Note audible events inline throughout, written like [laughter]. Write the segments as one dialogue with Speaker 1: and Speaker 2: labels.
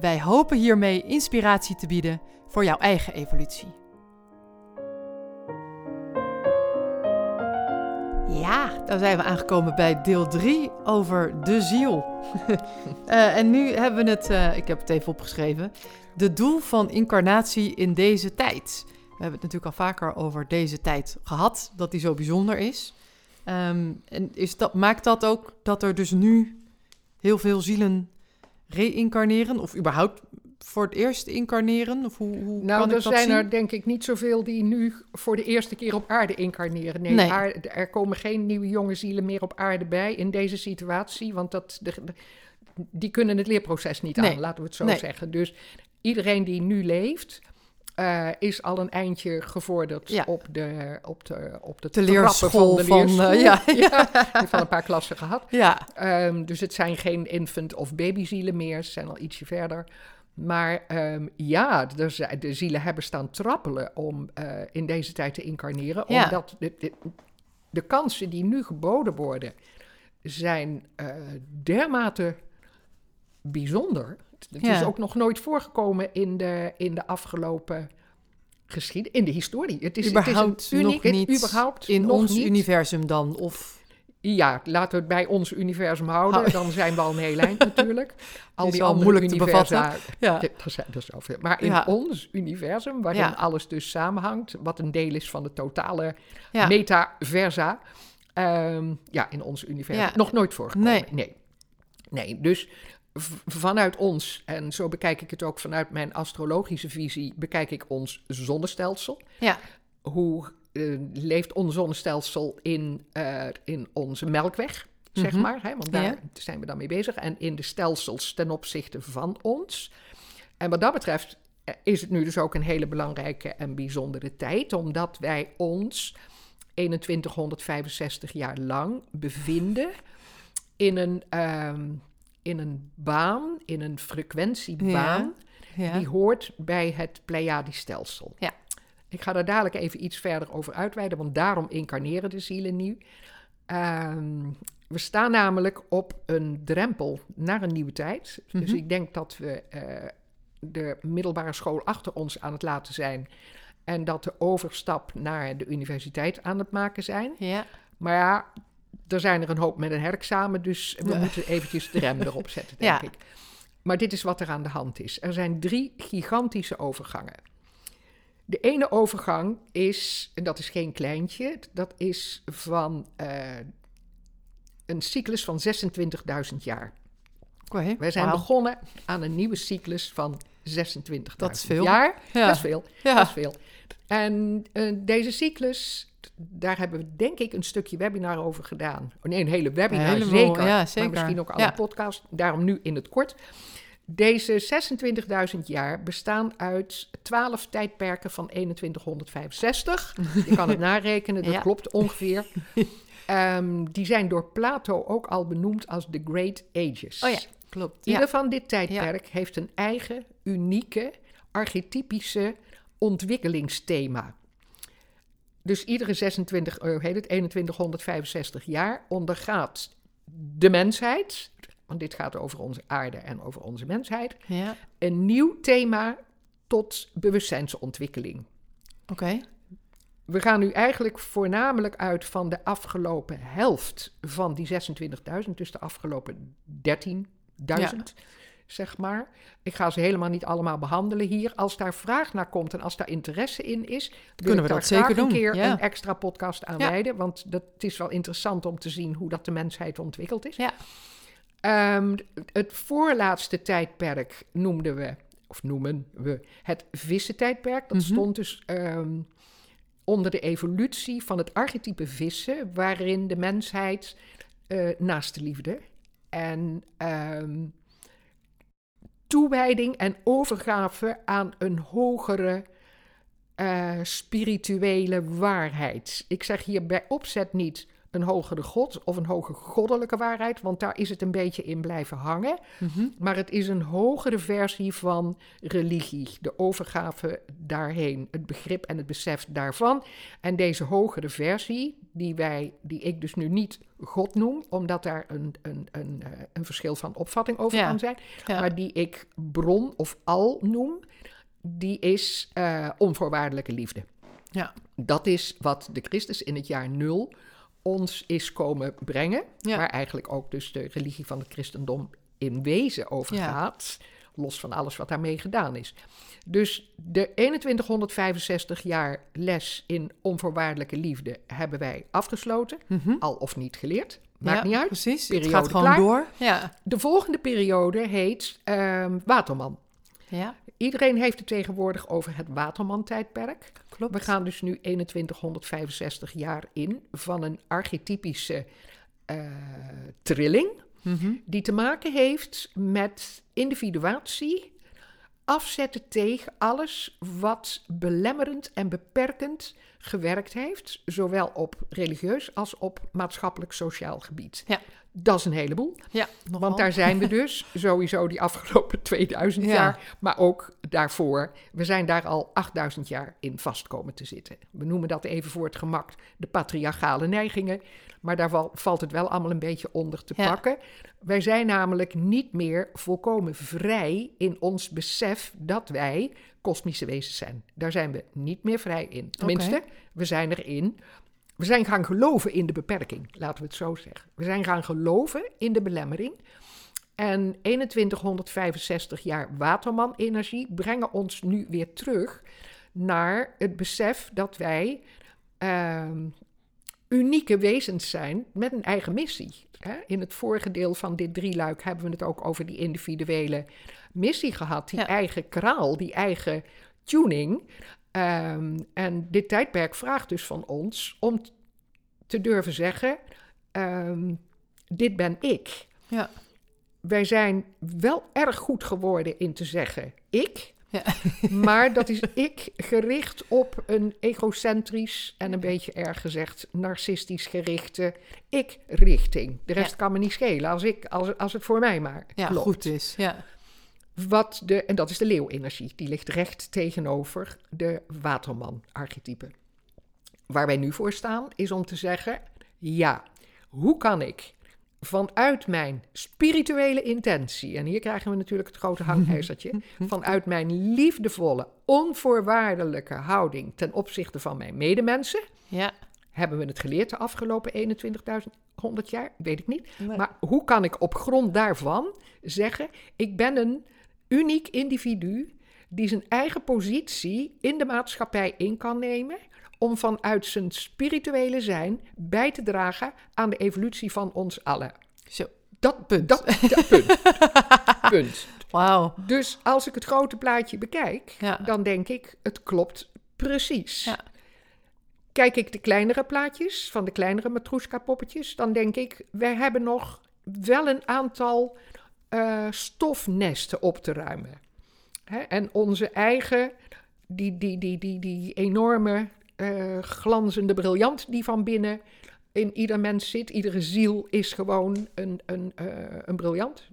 Speaker 1: Wij hopen hiermee inspiratie te bieden voor jouw eigen evolutie. Ja, dan zijn we aangekomen bij deel 3 over de ziel. uh, [laughs] en nu hebben we het, uh, ik heb het even opgeschreven, de doel van incarnatie in deze tijd. We hebben het natuurlijk al vaker over deze tijd gehad, dat die zo bijzonder is. Um, en is dat, maakt dat ook dat er dus nu heel veel zielen reïncarneren? Of überhaupt voor het eerst incarneren? Of hoe, hoe
Speaker 2: nou,
Speaker 1: kan
Speaker 2: er zijn
Speaker 1: zien?
Speaker 2: er denk ik niet zoveel die nu voor de eerste keer op aarde incarneren. Nee,
Speaker 1: Nee.
Speaker 2: aarde- er komen geen nieuwe jonge zielen meer op aarde bij in deze situatie. Want dat, de, de- die kunnen het leerproces niet
Speaker 1: Nee.
Speaker 2: aan, laten we het zo
Speaker 1: Nee.
Speaker 2: zeggen. Dus iedereen die nu leeft, eh, is al een eindje gevorderd
Speaker 1: Ja.
Speaker 2: op de, op de, op de,
Speaker 1: De leerschool
Speaker 2: van de
Speaker 1: van, eh,
Speaker 2: leerschool.
Speaker 1: ja, [laughs]
Speaker 2: al een paar klassen gehad.
Speaker 1: Ja,
Speaker 2: Ehm, dus het zijn geen infant- of babyzielen meer, ze zijn al ietsje verder. Maar ehm, ja, zijn- de zielen hebben staan trappelen om eh, in deze tijd te incarneren. Omdat de, de, de kansen die nu geboden worden, zijn dermate bijzonder. Het
Speaker 1: Ja.
Speaker 2: is ook nog nooit voorgekomen in de, in de afgelopen geschiedenis, in de historie. Het is,
Speaker 1: überhaupt
Speaker 2: het is een uniek,
Speaker 1: nog niet
Speaker 2: überhaupt
Speaker 1: in
Speaker 2: nog
Speaker 1: ons
Speaker 2: niet.
Speaker 1: universum dan. Of
Speaker 2: Ja, laten we het bij ons universum houden.
Speaker 1: Hou-
Speaker 2: Dan zijn we al een heel eind natuurlijk. [laughs] Al
Speaker 1: is
Speaker 2: die
Speaker 1: al
Speaker 2: andere
Speaker 1: moeilijk te
Speaker 2: universa,
Speaker 1: bevatten. ja.
Speaker 2: Zijn er zoveel. Maar in
Speaker 1: Ja.
Speaker 2: ons universum, waarin
Speaker 1: Ja.
Speaker 2: alles dus samenhangt, wat een deel is van de totale
Speaker 1: Ja.
Speaker 2: metaversa. ehm, ja, in ons universum. Nog nooit voorgekomen.
Speaker 1: Nee.
Speaker 2: Nee. Nee, dus vanuit ons, en zo bekijk ik het ook vanuit mijn astrologische visie, bekijk ik ons zonnestelsel
Speaker 1: ja.
Speaker 2: hoe eh, leeft ons zonnestelsel in, eh, in onze melkweg, zeg
Speaker 1: Mhm.
Speaker 2: maar. Hè? Want daar
Speaker 1: Ja.
Speaker 2: zijn we dan mee bezig. En in de stelsels ten opzichte van ons. En wat dat betreft eh, is het nu dus ook een hele belangrijke en bijzondere tijd, omdat wij ons 2165 jaar lang bevinden in een, ehm, in een baan, in een frequentiebaan
Speaker 1: ja.
Speaker 2: die hoort bij het Pleiadi-stelsel.
Speaker 1: Ja.
Speaker 2: Ik ga daar dadelijk even iets verder over uitweiden, want daarom incarneren de zielen nu. Ehm, we staan namelijk op een drempel naar een nieuwe tijd. Dus
Speaker 1: Mhm.
Speaker 2: ik denk dat we eh, de middelbare school achter ons aan het laten zijn. En dat de overstap naar de universiteit aan het maken zijn.
Speaker 1: ja.
Speaker 2: Maar ja, er zijn er een hoop met een herexamen, dus we
Speaker 1: Ja.
Speaker 2: moeten eventjes de rem [laughs] erop zetten, denk
Speaker 1: Ja.
Speaker 2: ik. Maar dit is wat er aan de hand is. Er zijn drie gigantische overgangen. De ene overgang is, en dat is geen kleintje, dat is van eh, een cyclus van 26.000 jaar.
Speaker 1: Oké,
Speaker 2: Wij zijn begonnen aan een nieuwe cyclus van 26.000
Speaker 1: Dat is veel.
Speaker 2: jaar.
Speaker 1: Ja.
Speaker 2: Dat is veel.
Speaker 1: Ja.
Speaker 2: Dat is veel. En eh, deze cyclus, daar hebben we denk ik een stukje webinar over gedaan. Oh, nee, een hele webinar,
Speaker 1: Helemaal,
Speaker 2: zeker.
Speaker 1: ja, zeker.
Speaker 2: Maar misschien ook al
Speaker 1: Ja.
Speaker 2: een podcast. Daarom nu in het kort. Deze 26.000 jaar bestaan uit 12 tijdperken van 2165. Je kan het [laughs] narekenen, dat
Speaker 1: Ja.
Speaker 2: klopt ongeveer. [laughs] Ehm, die zijn door Plato ook al benoemd als de Great Ages.
Speaker 1: Oh ja, klopt.
Speaker 2: Ieder van dit tijdperk heeft een eigen, unieke, archetypische ontwikkelingsthema. Dus iedere 26, eh, hoe heet het, 2165 jaar ondergaat de mensheid, want dit gaat over onze aarde en over onze mensheid,
Speaker 1: Ja,
Speaker 2: een nieuw thema tot bewustzijnsontwikkeling.
Speaker 1: oké.
Speaker 2: We gaan nu eigenlijk voornamelijk uit van de afgelopen helft van die 26.000, dus de afgelopen 13.000, zeg maar. Ik ga ze helemaal niet allemaal behandelen hier. Als daar vraag naar komt en als daar interesse in is,
Speaker 1: Kunnen we
Speaker 2: daar
Speaker 1: dat zeker
Speaker 2: een
Speaker 1: doen,
Speaker 2: keer
Speaker 1: ja.
Speaker 2: een extra podcast aan
Speaker 1: Ja.
Speaker 2: wijden, want dat het is wel interessant om te zien hoe dat de mensheid ontwikkeld is.
Speaker 1: Ja.
Speaker 2: Ehm, het voorlaatste tijdperk noemden we, of noemen we, het vissentijdperk. Dat
Speaker 1: Mhm.
Speaker 2: stond dus ehm, onder de evolutie van het archetype vissen, waarin de mensheid eh naast de liefde en ehm, toewijding en overgave aan een hogere eh, spirituele waarheid. Ik zeg hier bij opzet niet een hogere god of een hoge goddelijke waarheid, want daar is het een beetje in blijven hangen.
Speaker 1: Mhm.
Speaker 2: Maar het is een hogere versie van religie, de overgave daarheen, het begrip en het besef daarvan. En deze hogere versie, die, wij, die ik dus nu niet God noem, omdat daar een, een, een, eh, een verschil van opvatting over
Speaker 1: Ja.
Speaker 2: kan zijn,
Speaker 1: Ja.
Speaker 2: maar die ik bron of al noem, die is eh, onvoorwaardelijke liefde.
Speaker 1: Ja.
Speaker 2: Dat is wat de Christus in het jaar nul ons is komen brengen. Waar eigenlijk ook dus de religie van het christendom in wezen over
Speaker 1: Ja.
Speaker 2: Los van alles wat daarmee gedaan is. Dus de 2165 jaar les in onvoorwaardelijke liefde hebben wij afgesloten.
Speaker 1: Mhm.
Speaker 2: Al of niet geleerd. Maakt
Speaker 1: Ja,
Speaker 2: niet uit.
Speaker 1: Precies, het
Speaker 2: Periode
Speaker 1: gaat gewoon
Speaker 2: klaar.
Speaker 1: door. Ja.
Speaker 2: De volgende periode heet ehm, Waterman.
Speaker 1: ja,
Speaker 2: Iedereen heeft het tegenwoordig over het Waterman-tijdperk.
Speaker 1: klopt.
Speaker 2: We gaan dus nu 2165 jaar in van een archetypische eh, trilling,
Speaker 1: Mhm.
Speaker 2: die te maken heeft met individuatie, afzetten tegen alles wat belemmerend en beperkend gewerkt heeft, zowel op religieus als op maatschappelijk-sociaal gebied.
Speaker 1: Ja.
Speaker 2: Dat is een heleboel.
Speaker 1: Ja, nogal.
Speaker 2: Want daar zijn we dus [laughs] sowieso die afgelopen 2000
Speaker 1: Ja.
Speaker 2: jaar, maar ook daarvoor. We zijn daar al 8000 jaar in vast komen te zitten. We noemen dat even voor het gemak de patriarchale neigingen, maar daar val- valt het wel allemaal een beetje onder te
Speaker 1: Ja.
Speaker 2: pakken. Wij zijn namelijk niet meer volkomen vrij in ons besef dat wij kosmische wezens zijn. Daar zijn we niet meer vrij in. Tenminste, we zijn erin. We zijn gaan geloven in de beperking, laten we het zo zeggen. We zijn gaan geloven in de belemmering. En 2165 jaar Waterman-energie brengen ons nu weer terug naar het besef dat wij ehm, unieke wezens zijn met een eigen missie. In het vorige deel van dit drieluik hebben we het ook over die individuele missie gehad, die
Speaker 1: Ja.
Speaker 2: eigen kraal, die eigen tuning. Ehm, en dit tijdperk vraagt dus van ons om te durven zeggen: ehm, dit ben ik.
Speaker 1: Ja.
Speaker 2: Wij zijn wel erg goed geworden in te zeggen ik.
Speaker 1: Ja. [laughs]
Speaker 2: Maar dat is ik gericht op een egocentrisch en een beetje erg gezegd narcistisch gerichte ik-richting. De rest
Speaker 1: Ja.
Speaker 2: kan me niet schelen als, ik, als, als het voor mij maar
Speaker 1: ja,
Speaker 2: klopt.
Speaker 1: goed is. Ja.
Speaker 2: Wat de, en dat is de leeuwenergie. Die ligt recht tegenover de waterman-archetype. Waar wij nu voor staan is om te zeggen: ja, hoe kan ik vanuit mijn spirituele intentie, en hier krijgen we natuurlijk het grote hangijzertje, [laughs] vanuit mijn liefdevolle, onvoorwaardelijke houding ten opzichte van mijn medemensen,
Speaker 1: Ja.
Speaker 2: hebben we het geleerd de afgelopen 21.100 jaar? Weet ik niet.
Speaker 1: Nee.
Speaker 2: Maar hoe kan ik op grond daarvan zeggen: ik ben een uniek individu die zijn eigen positie in de maatschappij in kan nemen om vanuit zijn spirituele zijn bij te dragen aan de evolutie van ons allen.
Speaker 1: Zo.
Speaker 2: Dat
Speaker 1: Punt.
Speaker 2: Dat, dat- punt. [laughs] punt.
Speaker 1: Wauw.
Speaker 2: Dus als ik het grote plaatje bekijk,
Speaker 1: Ja.
Speaker 2: dan denk ik, het klopt precies.
Speaker 1: Ja.
Speaker 2: Kijk ik de kleinere plaatjes van de kleinere matroeska-poppetjes, dan denk ik, wij hebben nog wel een aantal eh, stofnesten op te ruimen. Hè? En onze eigen, die, die, die, die, die enorme eh, glanzende briljant die van binnen in ieder mens zit, iedere ziel is gewoon een, een, eh, een briljant.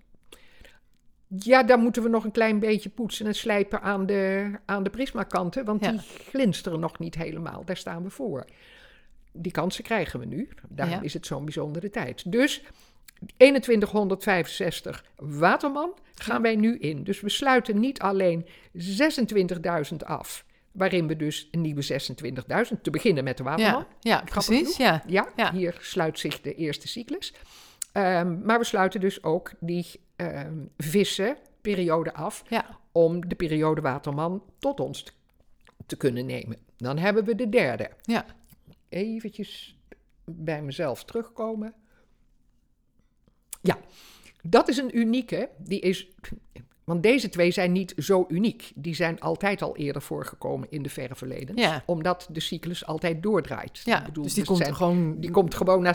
Speaker 2: Ja, daar moeten we nog een klein beetje poetsen en slijpen aan de, aan de prismakanten, want
Speaker 1: Ja.
Speaker 2: die glinsteren nog niet helemaal. Daar staan we voor. Die kansen krijgen we nu. Daarom
Speaker 1: Ja.
Speaker 2: is het zo'n bijzondere tijd. Dus 2165 Waterman gaan wij nu in. Dus we sluiten niet alleen 26.000 af, waarin we dus een nieuwe 26.000, te beginnen met de Waterman.
Speaker 1: Ja, precies. Ja.
Speaker 2: Ja,
Speaker 1: Ja.
Speaker 2: hier sluit zich de eerste cyclus. Ehm, maar we sluiten dus ook die ehm vissenperiode af
Speaker 1: Ja.
Speaker 2: om de periode Waterman tot ons te, te kunnen nemen. Dan hebben we de derde.
Speaker 1: Ja.
Speaker 2: Eventjes bij mezelf terugkomen. Ja, dat is een unieke. Die is Want deze twee zijn niet zo uniek. Die zijn altijd al eerder voorgekomen in de verre verleden.
Speaker 1: Ja.
Speaker 2: Omdat de cyclus altijd doordraait.
Speaker 1: Ja,
Speaker 2: bedoel,
Speaker 1: dus die komt
Speaker 2: zijn-
Speaker 1: gewoon...
Speaker 2: die komt gewoon na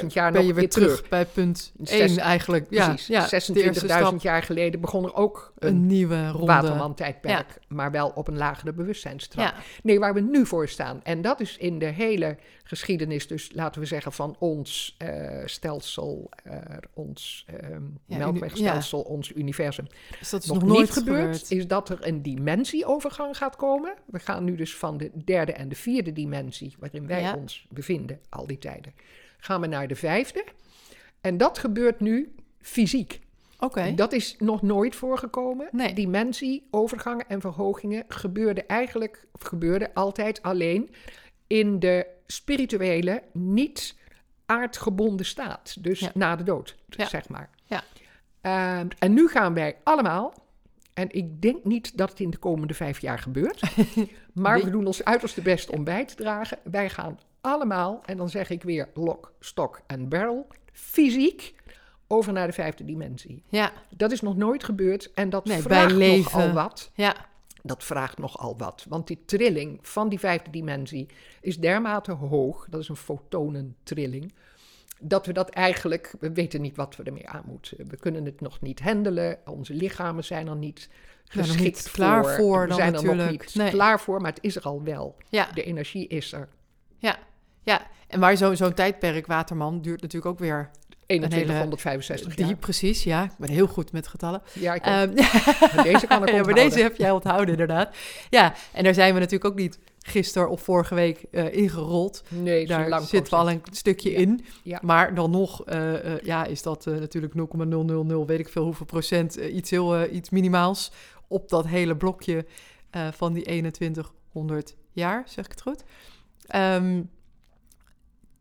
Speaker 2: 26.000 jaar nog
Speaker 1: weer terug, bij punt
Speaker 2: Zes-
Speaker 1: 1 eigenlijk. Ja,
Speaker 2: Precies.
Speaker 1: ja, de eerste
Speaker 2: 26.000
Speaker 1: stap,
Speaker 2: jaar geleden begon er ook een,
Speaker 1: een nieuwe ronde.
Speaker 2: waterman-tijdperk. Maar wel op een lagere bewustzijnstrap. Nee, waar we nu voor staan. En dat is in de hele geschiedenis, dus laten we zeggen van ons eh, stelsel, eh, ons ehm,
Speaker 1: Ja,
Speaker 2: melkwegstelsel, ons universum.
Speaker 1: dus dat is
Speaker 2: nog,
Speaker 1: nog, nooit
Speaker 2: niet gebeurd,
Speaker 1: gebeurd.
Speaker 2: is dat er een dimensieovergang gaat komen. We gaan nu dus van de derde en de vierde dimensie, waarin wij
Speaker 1: Ja.
Speaker 2: ons bevinden al die tijden, gaan we naar de vijfde. En dat gebeurt nu fysiek.
Speaker 1: Oké,
Speaker 2: Dat is nog nooit voorgekomen.
Speaker 1: Nee.
Speaker 2: Dimensie, overgangen en verhogingen gebeurden eigenlijk, of gebeurden altijd alleen in de spirituele, niet aardgebonden staat. Dus
Speaker 1: Ja.
Speaker 2: na de dood,
Speaker 1: Ja.
Speaker 2: zeg maar.
Speaker 1: Ja.
Speaker 2: Ehm, en nu gaan wij allemaal, en ik denk niet dat het in de komende vijf jaar gebeurt, [laughs] maar we doen ons uiterste best om bij te dragen. Wij gaan allemaal, en dan zeg ik weer lock, stock en barrel, fysiek over naar de vijfde dimensie.
Speaker 1: ja,
Speaker 2: Dat is nog nooit gebeurd en dat
Speaker 1: Nee,
Speaker 2: vraagt
Speaker 1: bij leven.
Speaker 2: nogal wat.
Speaker 1: ja,
Speaker 2: Dat vraagt nogal wat. Want die trilling van die vijfde dimensie is dermate hoog, dat is een fotonentrilling, dat we dat eigenlijk, we weten niet wat we ermee aan moeten. We kunnen het nog niet handelen, onze lichamen zijn er niet geschikt
Speaker 1: niet klaar voor
Speaker 2: We
Speaker 1: dan
Speaker 2: zijn er nog niet
Speaker 1: Nee.
Speaker 2: klaar voor, maar het is er al wel.
Speaker 1: ja,
Speaker 2: De energie is er.
Speaker 1: ja, ja. En waar zo- zo'n tijdperk Waterman duurt natuurlijk ook weer
Speaker 2: 2165 jaar.
Speaker 1: diep, precies. Ja, ik ben heel goed met getallen.
Speaker 2: Ja, ik.
Speaker 1: Ehm,
Speaker 2: Maar deze kan [laughs] ik
Speaker 1: ja, maar deze heb jij onthouden inderdaad. Ja, en daar zijn we natuurlijk ook niet gisteren of vorige week eh, ingerold.
Speaker 2: Nee,
Speaker 1: Daar
Speaker 2: lang
Speaker 1: zitten we al een stukje
Speaker 2: Ja.
Speaker 1: in.
Speaker 2: Ja.
Speaker 1: Maar dan nog eh, eh, ja, is dat natuurlijk 0,000 weet ik veel hoeveel procent. iets, heel, iets minimaals op dat hele blokje van die 2100 jaar, zeg ik het goed? Ehm,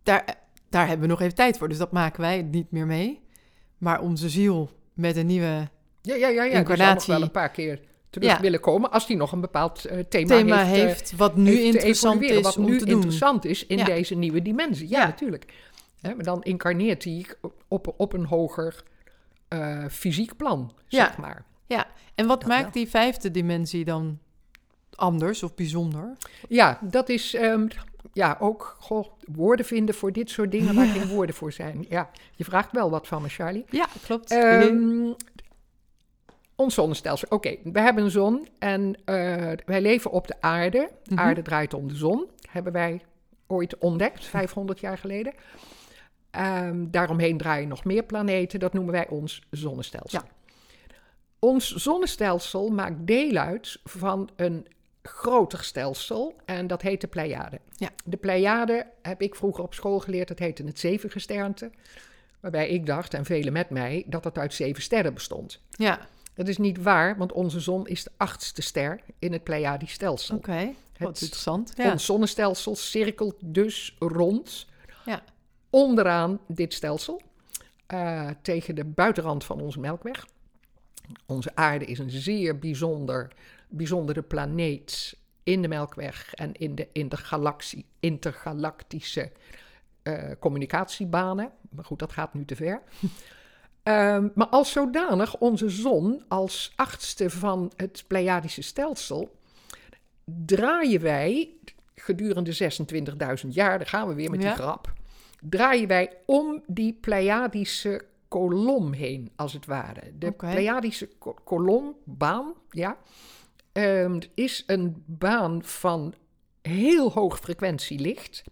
Speaker 1: daar, daar hebben we nog even tijd voor, dus dat maken wij niet meer mee. Maar onze ziel met een nieuwe
Speaker 2: Ja, ja, ja, ja. Die zal nog
Speaker 1: Incarnatie.
Speaker 2: wel een paar keer terug
Speaker 1: Ja.
Speaker 2: willen komen als die nog een bepaald eh, thema,
Speaker 1: thema
Speaker 2: heeft, eh,
Speaker 1: heeft, wat nu
Speaker 2: heeft
Speaker 1: interessant is
Speaker 2: wat nu interessant is in
Speaker 1: Ja.
Speaker 2: deze nieuwe dimensie. Ja,
Speaker 1: Ja.
Speaker 2: natuurlijk. Hè, maar dan incarneert hij op, op een hoger eh, fysiek plan,
Speaker 1: Ja.
Speaker 2: zeg maar.
Speaker 1: En wat
Speaker 2: Dat
Speaker 1: maakt
Speaker 2: wel.
Speaker 1: die vijfde dimensie dan anders of bijzonder?
Speaker 2: Ja, dat is ehm, ja, ook goh, woorden vinden voor dit soort dingen waar geen woorden voor zijn. Ja, je vraagt wel wat van me, Charlie.
Speaker 1: Ja, klopt.
Speaker 2: Ehm, ons zonnestelsel. Oké, we hebben een zon en eh, wij leven op de aarde.
Speaker 1: Mhm.
Speaker 2: Aarde draait om de zon. Hebben wij ooit ontdekt, 500 jaar geleden. Ehm, daaromheen draaien nog meer planeten. Dat noemen wij ons zonnestelsel.
Speaker 1: Ja.
Speaker 2: Ons zonnestelsel maakt deel uit van een groter stelsel en dat heet de Pleiade.
Speaker 1: Ja.
Speaker 2: De Pleiade heb ik vroeger op school geleerd, dat heette het zevengesternte. Waarbij ik dacht, en velen met mij, dat het uit zeven sterren bestond.
Speaker 1: ja,
Speaker 2: Dat is niet waar, want onze zon is de achtste ster in het Pleiadisch stelsel.
Speaker 1: oké. Wat
Speaker 2: Het-
Speaker 1: interessant. Ja.
Speaker 2: Ons zonnestelsel cirkelt dus rond
Speaker 1: Ja.
Speaker 2: onderaan dit stelsel, eh, tegen de buitenrand van onze melkweg. Onze aarde is een zeer bijzonder, bijzondere planeet in de melkweg en in de intergalactie, intergalactische eh, communicatiebanen. Maar goed, dat gaat nu te ver. [laughs] Ehm, maar als zodanig, onze zon als achtste van het Pleiadische stelsel, draaien wij gedurende 26.000 jaar, daar gaan we weer met
Speaker 1: Ja.
Speaker 2: die grap, draaien wij om die Pleiadische kolom heen, als het ware. De
Speaker 1: Oké.
Speaker 2: Pleiadische ko- kolombaan, ja, ehm, is een baan van heel hoog frequentielicht,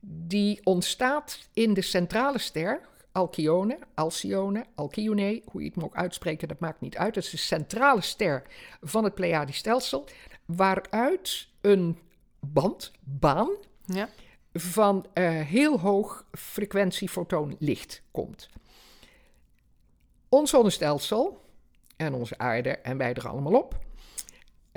Speaker 2: die ontstaat in de centrale ster, Alcyone, Alcyone, Alcyone, hoe je het ook uitspreken, dat maakt niet uit. Dat is de centrale ster van het Pleiadisch stelsel, waaruit een band, baan,
Speaker 1: Ja.
Speaker 2: van eh, heel hoog frequentie fotoonlicht komt. Ons zonnestelsel en onze aarde en wij er allemaal op,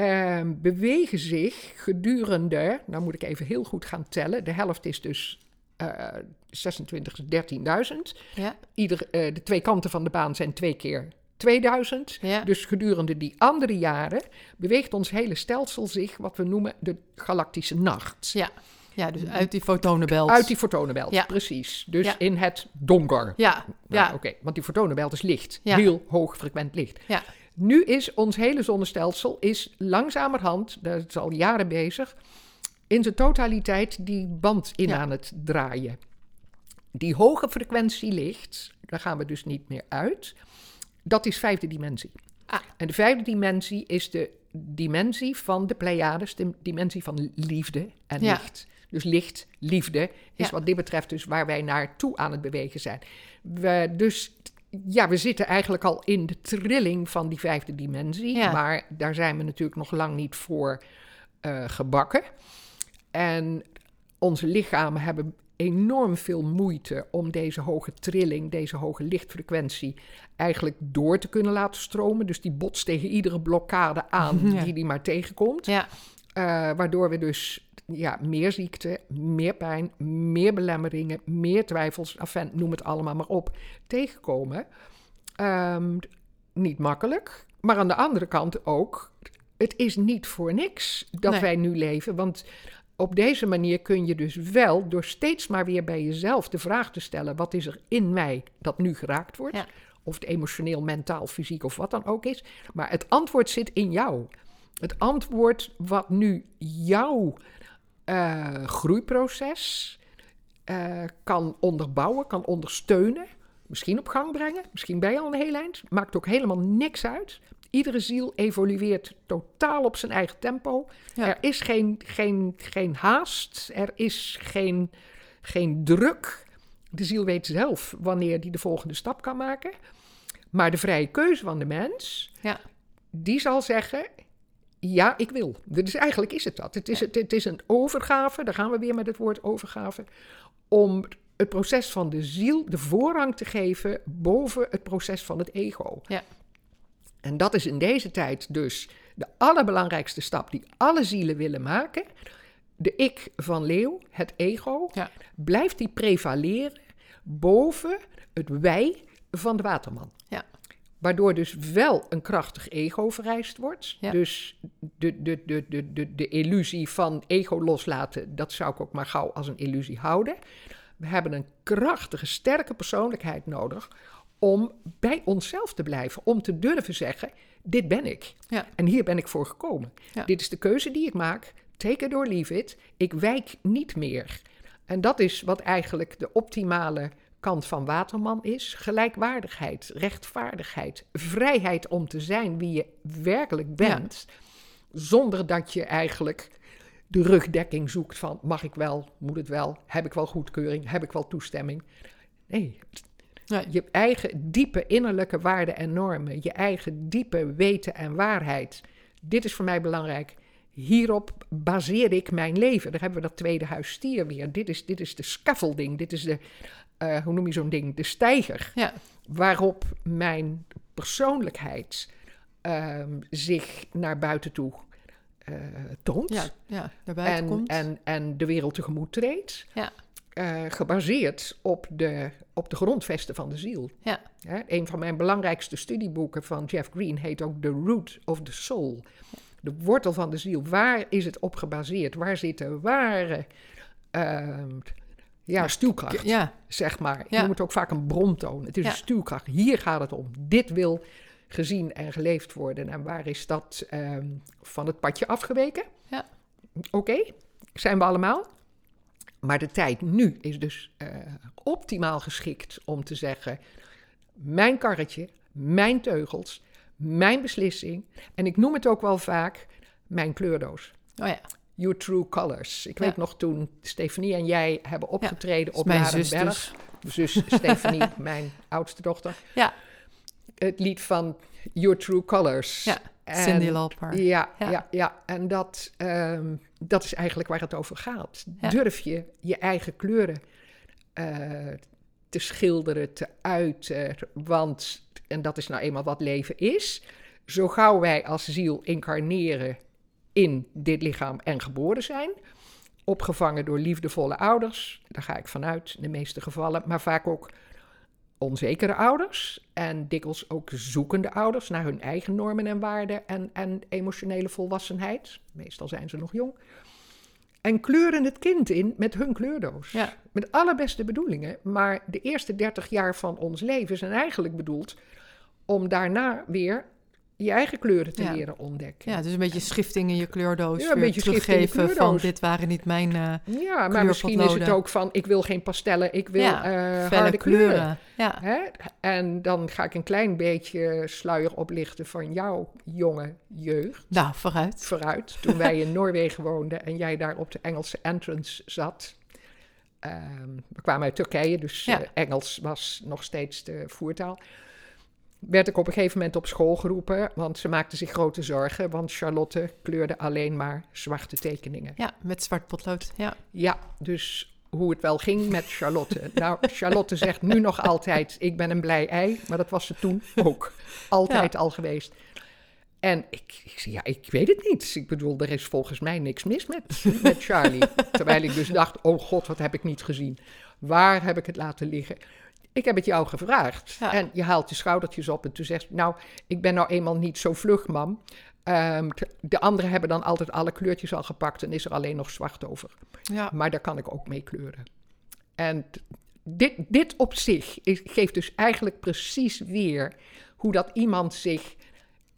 Speaker 2: ehm, bewegen zich gedurende, nou moet ik even heel goed gaan tellen, de helft is dus eh 26, 13.000.
Speaker 1: Ja.
Speaker 2: Ieder, eh, de twee kanten van de baan zijn twee keer 2000.
Speaker 1: Ja.
Speaker 2: Dus gedurende die andere jaren beweegt ons hele stelsel zich, wat we noemen de galactische nacht.
Speaker 1: Ja. ja, dus uit die fotonenbelt.
Speaker 2: Uit die fotonenbelt,
Speaker 1: Ja.
Speaker 2: precies. Dus
Speaker 1: Ja.
Speaker 2: in het donker.
Speaker 1: Ja,
Speaker 2: Nou,
Speaker 1: ja,
Speaker 2: Oké, want die fotonenbelt is licht. Heel hoog frequent licht.
Speaker 1: ja.
Speaker 2: Nu is ons hele zonnestelsel is langzamerhand, dat is al jaren bezig, in zijn totaliteit die band in
Speaker 1: Ja.
Speaker 2: aan het draaien. Die hoge frequentie licht, daar gaan we dus niet meer uit. Dat is vijfde dimensie.
Speaker 1: Ah.
Speaker 2: En de vijfde dimensie is de dimensie van de Pleiades, de dimensie van liefde en
Speaker 1: Ja.
Speaker 2: licht. Dus licht, liefde is
Speaker 1: Ja.
Speaker 2: wat dit betreft dus waar wij naartoe aan het bewegen zijn. We, dus ja, we zitten eigenlijk al in de trilling van die vijfde dimensie,
Speaker 1: Ja.
Speaker 2: maar daar zijn we natuurlijk nog lang niet voor eh, gebakken. En onze lichamen hebben enorm veel moeite om deze hoge trilling, deze hoge lichtfrequentie eigenlijk door te kunnen laten stromen. Dus die botst tegen iedere blokkade aan [laughs]
Speaker 1: Ja.
Speaker 2: die die maar tegenkomt.
Speaker 1: Ja,
Speaker 2: Eh, waardoor we dus ja, meer ziekte, meer pijn, meer belemmeringen, meer twijfels, enfin, noem het allemaal maar op, tegenkomen. Ehm, niet makkelijk, maar aan de andere kant ook, het is niet voor niks dat
Speaker 1: Nee.
Speaker 2: wij nu leven. Want op deze manier kun je dus wel, door steeds maar weer bij jezelf de vraag te stellen: wat is er in mij dat nu geraakt wordt?
Speaker 1: Ja.
Speaker 2: Of het emotioneel, mentaal, fysiek of wat dan ook is. Maar het antwoord zit in jou. Het antwoord wat nu jouw eh, groeiproces eh, kan onderbouwen, kan ondersteunen, misschien op gang brengen, misschien ben je al een heel eind, maakt ook helemaal niks uit. Iedere ziel evolueert totaal op zijn eigen tempo.
Speaker 1: Ja.
Speaker 2: Er is geen, geen, geen haast, er is geen, geen druk. De ziel weet zelf wanneer die de volgende stap kan maken. Maar de vrije keuze van de mens,
Speaker 1: ja,
Speaker 2: die zal zeggen: Ja, ik wil. Dus eigenlijk is het dat. Het is, het, het is een overgave, daar gaan we weer met het woord overgave, om het proces van de ziel de voorrang te geven boven het proces van het ego.
Speaker 1: Ja.
Speaker 2: En dat is in deze tijd dus de allerbelangrijkste stap die alle zielen willen maken. De ik van leeuw, het ego,
Speaker 1: Ja.
Speaker 2: blijft die prevaleren boven het wij van de waterman.
Speaker 1: Ja.
Speaker 2: Waardoor dus wel een krachtig ego vereist wordt.
Speaker 1: Ja.
Speaker 2: Dus de, de, de, de, de, de illusie van ego loslaten, dat zou ik ook maar gauw als een illusie houden. We hebben een krachtige, sterke persoonlijkheid nodig om bij onszelf te blijven. Om te durven zeggen, dit ben ik.
Speaker 1: Ja.
Speaker 2: En hier ben ik voor gekomen.
Speaker 1: Ja.
Speaker 2: Dit is de keuze die ik maak. Take it or leave it. Ik wijk niet meer. En dat is wat eigenlijk de optimale kant van Waterman is. Gelijkwaardigheid, rechtvaardigheid, vrijheid om te zijn wie je werkelijk bent. Zonder dat je eigenlijk de rugdekking zoekt van mag ik wel, moet het wel, heb ik wel goedkeuring, heb ik wel toestemming. Nee,
Speaker 1: Nee.
Speaker 2: je eigen diepe innerlijke waarden en normen, je eigen diepe weten en waarheid. Dit is voor mij belangrijk. Hierop baseer ik mijn leven. Daar hebben we dat tweede huis stier weer. Dit is, dit is de scaffolding, dit is de, eh, hoe noem je zo'n ding, de steiger.
Speaker 1: Ja,
Speaker 2: Waarop mijn persoonlijkheid ehm, zich naar buiten toe eh, toont.
Speaker 1: ja, ja naar buiten
Speaker 2: en,
Speaker 1: komt.
Speaker 2: en, en de wereld tegemoet treedt.
Speaker 1: Ja.
Speaker 2: Eh, gebaseerd op de, op de grondvesten van de ziel.
Speaker 1: Ja.
Speaker 2: Een van mijn belangrijkste studieboeken van Jeff Green heet ook The Root of the Soul. De wortel van de ziel. Waar is het op gebaseerd? Waar zit de ware ehm, ja, stuwkracht,
Speaker 1: ja,
Speaker 2: zeg maar. Je het ook vaak een brontoon. Het is een stuwkracht. Hier gaat het om. Dit wil gezien en geleefd worden. En waar is dat ehm, van het padje afgeweken?
Speaker 1: Ja.
Speaker 2: Oké, zijn we allemaal. Maar de tijd nu is dus eh, optimaal geschikt om te zeggen: mijn karretje, mijn teugels, mijn beslissing. En ik noem het ook wel vaak mijn kleurdoos.
Speaker 1: oh ja,
Speaker 2: Your true colors. Ik
Speaker 1: Ja.
Speaker 2: weet nog toen Stefanie en jij hebben opgetreden op
Speaker 1: mijn zus
Speaker 2: Larenberg.
Speaker 1: dus.
Speaker 2: Zus Stefanie, [laughs] mijn oudste dochter.
Speaker 1: Ja.
Speaker 2: Het lied van Your True Colors.
Speaker 1: Ja,
Speaker 2: En-
Speaker 1: Cindy Lauper.
Speaker 2: Ja,
Speaker 1: Ja.
Speaker 2: ja. ja, En dat, ehm, dat is eigenlijk waar het over gaat. Durf je je eigen kleuren eh, te schilderen, te uiten. Want, en dat is nou eenmaal wat leven is. Zo gauw wij als ziel incarneren in dit lichaam en geboren zijn. Opgevangen door liefdevolle ouders. Daar ga ik vanuit, in de meeste gevallen. Maar vaak ook onzekere ouders. En dikwijls ook zoekende ouders naar hun eigen normen en waarden en, en emotionele volwassenheid. Meestal zijn ze nog jong. En kleuren het kind in met hun kleurdoos.
Speaker 1: Ja.
Speaker 2: Met allerbeste bedoelingen. Maar de eerste 30 jaar van ons leven zijn eigenlijk bedoeld om daarna weer je eigen kleuren te
Speaker 1: Ja.
Speaker 2: leren ontdekken.
Speaker 1: Ja, dus een beetje schifting in je kleurdoos.
Speaker 2: Ja, een beetje
Speaker 1: teruggeven van dit waren niet mijn eh,
Speaker 2: Ja, maar misschien is het ook van, ik wil geen pastellen, ik wil
Speaker 1: Ja,
Speaker 2: eh,
Speaker 1: felle
Speaker 2: harde kleuren.
Speaker 1: kleuren. Ja,
Speaker 2: Hè? En dan ga ik een klein beetje sluier oplichten van jouw jonge jeugd.
Speaker 1: nou, vooruit.
Speaker 2: Vooruit, toen wij in [laughs] Noorwegen woonden en jij daar op de Engelse entrance zat. Ehm, we kwamen uit Turkije, dus
Speaker 1: Ja.
Speaker 2: eh, Engels was nog steeds de voertaal. Werd ik op een gegeven moment op school geroepen, want ze maakten zich grote zorgen, want Charlotte kleurde alleen maar zwarte tekeningen.
Speaker 1: Ja, met zwart potlood. Ja,
Speaker 2: Ja, dus hoe het wel ging met Charlotte. [laughs] Nou, Charlotte zegt nu nog altijd: Ik ben een blij ei. Maar dat was ze toen ook. Altijd al geweest. En ik, ik zei: Ja, ik weet het niet. Ik bedoel, er is volgens mij niks mis met, met Charlie. [laughs] Terwijl ik dus dacht: Oh god, wat heb ik niet gezien? Waar heb ik het laten liggen? Ik heb het jou gevraagd.
Speaker 1: Ja.
Speaker 2: En je haalt je schoudertjes op en toen zegt: Nou, ik ben nou eenmaal niet zo vlug, mam. Ehm, de anderen hebben dan altijd alle kleurtjes al gepakt en is er alleen nog zwart over.
Speaker 1: ja.
Speaker 2: Maar daar kan ik ook mee kleuren. En dit, dit op zich is- geeft dus eigenlijk precies weer hoe dat iemand zich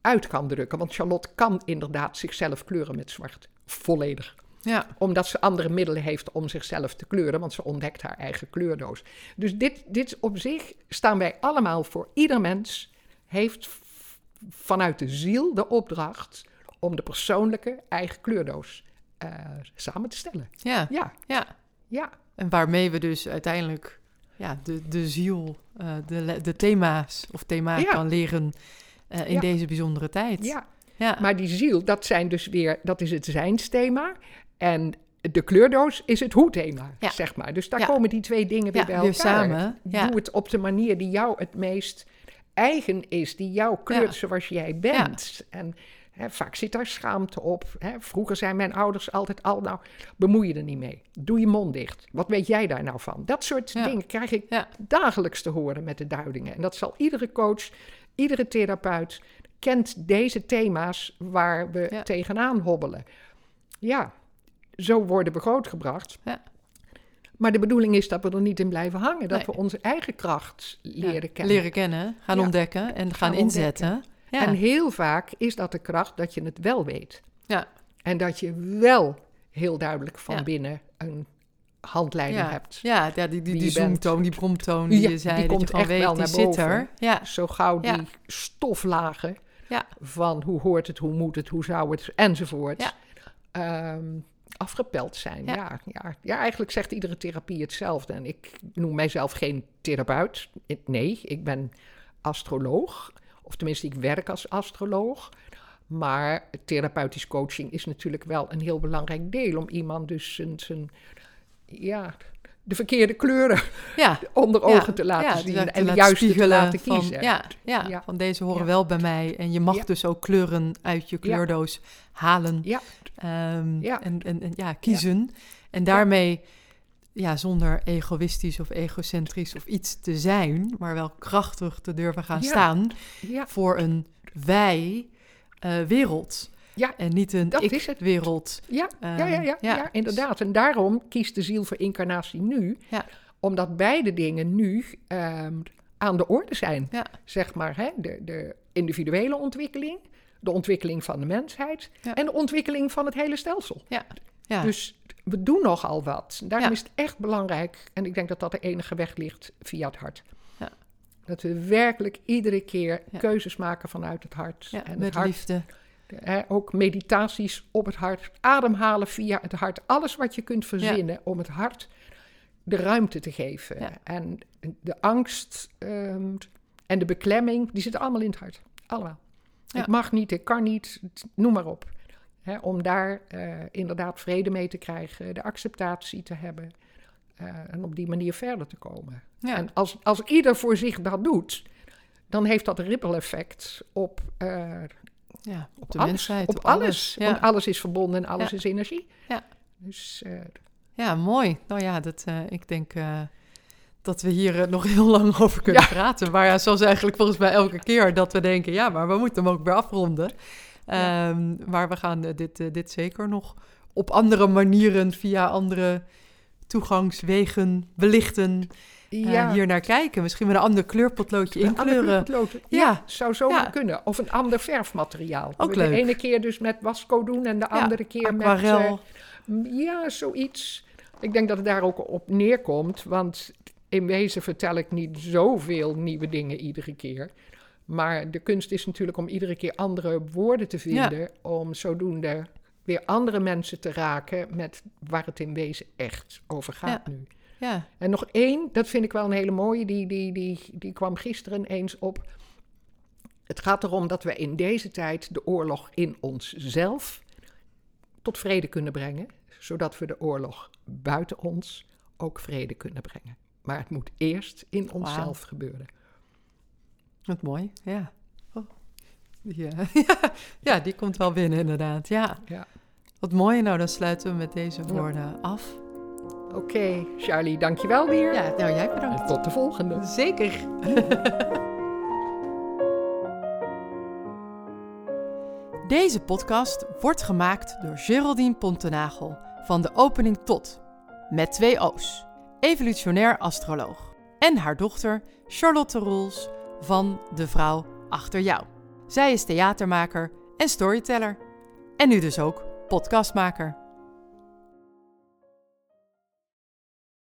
Speaker 2: uit kan drukken. Want Charlotte kan inderdaad zichzelf kleuren met zwart. Volledig.
Speaker 1: Ja.
Speaker 2: Omdat ze andere middelen heeft om zichzelf te kleuren. Want ze ontdekt haar eigen kleurdoos. Dus dit, dit op zich staan wij allemaal voor. Ieder mens heeft vanuit de ziel de opdracht om de persoonlijke eigen kleurdoos eh, samen te stellen.
Speaker 1: ja.
Speaker 2: Ja,
Speaker 1: ja.
Speaker 2: ja.
Speaker 1: En waarmee we dus uiteindelijk ja, de, de ziel, eh, de, de thema's of thema
Speaker 2: Ja.
Speaker 1: kan leren eh, in
Speaker 2: Ja.
Speaker 1: deze bijzondere tijd.
Speaker 2: Ja,
Speaker 1: ja.
Speaker 2: maar die ziel, dat zijn dus weer, dat is het zijnsthema. En de kleurdoos is het hoe-thema,
Speaker 1: Ja.
Speaker 2: zeg maar. Dus daar
Speaker 1: Ja.
Speaker 2: komen die twee dingen weer
Speaker 1: Ja,
Speaker 2: bij
Speaker 1: weer
Speaker 2: elkaar.
Speaker 1: samen, ja.
Speaker 2: Doe het op de manier die jou het meest eigen is, die jou kleurt
Speaker 1: Ja.
Speaker 2: zoals jij bent. En hè, vaak zit daar schaamte op. Hè. Vroeger zijn mijn ouders altijd al, nou, bemoei je er niet mee. Doe je mond dicht. Wat weet jij daar nou van? Dat soort
Speaker 1: Ja.
Speaker 2: dingen krijg ik
Speaker 1: Ja.
Speaker 2: dagelijks te horen met de duidingen. En dat zal iedere coach, iedere therapeut kent deze thema's waar we
Speaker 1: Ja.
Speaker 2: tegenaan hobbelen. Ja, zo worden we grootgebracht.
Speaker 1: Ja.
Speaker 2: Maar de bedoeling is dat we er niet in blijven hangen. Dat
Speaker 1: Nee.
Speaker 2: we onze eigen kracht leren
Speaker 1: Ja,
Speaker 2: kennen.
Speaker 1: Leren kennen, gaan
Speaker 2: Ja.
Speaker 1: ontdekken en gaan,
Speaker 2: Gaan
Speaker 1: inzetten. Ja.
Speaker 2: En heel vaak is dat de kracht dat je het wel weet.
Speaker 1: ja.
Speaker 2: En dat je wel heel duidelijk van binnen een handleiding hebt.
Speaker 1: Ja, ja, die, die, die
Speaker 2: bent.
Speaker 1: zoomtoon, die bromtoon die je zei,
Speaker 2: die
Speaker 1: dat
Speaker 2: komt
Speaker 1: je
Speaker 2: echt
Speaker 1: weet,
Speaker 2: wel
Speaker 1: die
Speaker 2: naar
Speaker 1: zit
Speaker 2: boven.
Speaker 1: er. Ja,
Speaker 2: Zo gauw die stoflagen
Speaker 1: Ja.
Speaker 2: van hoe hoort het, hoe moet het, hoe zou het, enzovoort.
Speaker 1: Ja.
Speaker 2: Afgepeld zijn.
Speaker 1: Ja.
Speaker 2: Ja. Ja, ja. eigenlijk zegt iedere therapie hetzelfde. En ik noem mijzelf geen therapeut. Nee, ik ben astroloog. Of tenminste, ik werk als astroloog. Maar therapeutisch coaching is natuurlijk wel een heel belangrijk deel om iemand dus zijn, zijn ja, de verkeerde kleuren
Speaker 1: ja. [laughs]
Speaker 2: onder
Speaker 1: Ja,
Speaker 2: ogen te laten
Speaker 1: ja,
Speaker 2: zien
Speaker 1: te
Speaker 2: en de juiste te laten
Speaker 1: van,
Speaker 2: kiezen.
Speaker 1: Ja, ja,
Speaker 2: Ja.
Speaker 1: van deze horen wel bij mij. En je mag dus ook kleuren uit je kleurdoos halen.
Speaker 2: Ja.
Speaker 1: Ehm. En, en, en ja, kiezen. En daarmee, ja, zonder egoïstisch of egocentrisch of iets te zijn, maar wel krachtig te durven gaan staan voor een wij eh, wereld.
Speaker 2: Ja,
Speaker 1: En niet een
Speaker 2: dat
Speaker 1: ik
Speaker 2: is het.
Speaker 1: wereld.
Speaker 2: ja, ja, ja, ja,
Speaker 1: ja.
Speaker 2: ja, inderdaad. En daarom kiest de ziel voor incarnatie nu,
Speaker 1: Ja.
Speaker 2: omdat beide dingen nu ehm, aan de orde zijn. Zeg maar, hè? De, de individuele ontwikkeling, de ontwikkeling van de mensheid en de ontwikkeling van het hele stelsel.
Speaker 1: Ja. Ja.
Speaker 2: Dus we doen nogal wat. Daarom
Speaker 1: Ja.
Speaker 2: is het echt belangrijk, en ik denk dat dat de enige weg ligt via het hart.
Speaker 1: Ja.
Speaker 2: Dat we werkelijk iedere keer keuzes maken vanuit het hart.
Speaker 1: ja,
Speaker 2: en
Speaker 1: met
Speaker 2: het hart
Speaker 1: liefde.
Speaker 2: Ook meditaties op het hart, ademhalen via het hart. Alles wat je kunt verzinnen om het hart de ruimte te geven.
Speaker 1: Ja.
Speaker 2: En de angst ehm, en de beklemming, die zitten allemaal in het hart. Allemaal.
Speaker 1: Ja.
Speaker 2: Ik mag niet, ik kan niet, het- noem maar op. Hè, om daar eh, inderdaad vrede mee te krijgen, de acceptatie te hebben. eh, en op die manier verder te komen. En als, als ieder voor zich dat doet, dan heeft dat een ripple effect op eh,
Speaker 1: ja, op de
Speaker 2: alles,
Speaker 1: mensheid.
Speaker 2: op alles.
Speaker 1: Ja.
Speaker 2: Want alles is verbonden en alles
Speaker 1: Ja.
Speaker 2: is energie.
Speaker 1: Ja.
Speaker 2: Dus eh,
Speaker 1: Ja, mooi. Nou ja, dat, eh, ik denk eh, dat we hier nog heel lang over kunnen
Speaker 2: Ja.
Speaker 1: praten. Maar ja, zoals eigenlijk volgens mij elke keer dat we denken... ja, maar we moeten hem ook weer afronden. Ehm, maar we gaan dit, dit zeker nog op andere manieren... via andere toegangswegen belichten. Eh,
Speaker 2: Ja.
Speaker 1: hier naar kijken. Misschien met een ander kleurpotloodje inkleuren. Ja.
Speaker 2: Ja, zou zo
Speaker 1: Ja.
Speaker 2: kunnen. Of een ander verfmateriaal.
Speaker 1: Ook
Speaker 2: de
Speaker 1: leuk.
Speaker 2: ene keer dus met wasco doen en de andere keer
Speaker 1: Aquarel.
Speaker 2: met... eh, ja, zoiets. Ik denk dat het daar ook op neerkomt, want in wezen vertel ik niet zoveel nieuwe dingen iedere keer. Maar de kunst is natuurlijk om iedere keer andere woorden te vinden, om zodoende weer andere mensen te raken met waar het in wezen echt over gaat nu.
Speaker 1: Ja.
Speaker 2: En nog één, dat vind ik wel een hele mooie, die, die, die, die kwam gisteren eens op. Het gaat erom dat we in deze tijd de oorlog in onszelf tot vrede kunnen brengen, zodat we de oorlog buiten ons ook vrede kunnen brengen. Maar het moet eerst in onszelf gebeuren.
Speaker 1: Wat mooi, ja. Oh. Ja. [laughs] ja. Die komt wel binnen inderdaad, ja.
Speaker 2: Ja.
Speaker 1: Wat mooi, nou dan sluiten we met deze woorden af.
Speaker 2: Oké, Charlie, dankjewel weer.
Speaker 1: Ja, nou jij bedankt.
Speaker 2: En tot de volgende.
Speaker 1: Zeker. [laughs] Deze podcast wordt gemaakt door Geraldine Pontenagel van de opening tot, met twee O's, evolutionair astroloog. En haar dochter Charlotte Roels van De Vrouw Achter Jou. Zij is theatermaker en storyteller. En nu dus ook podcastmaker.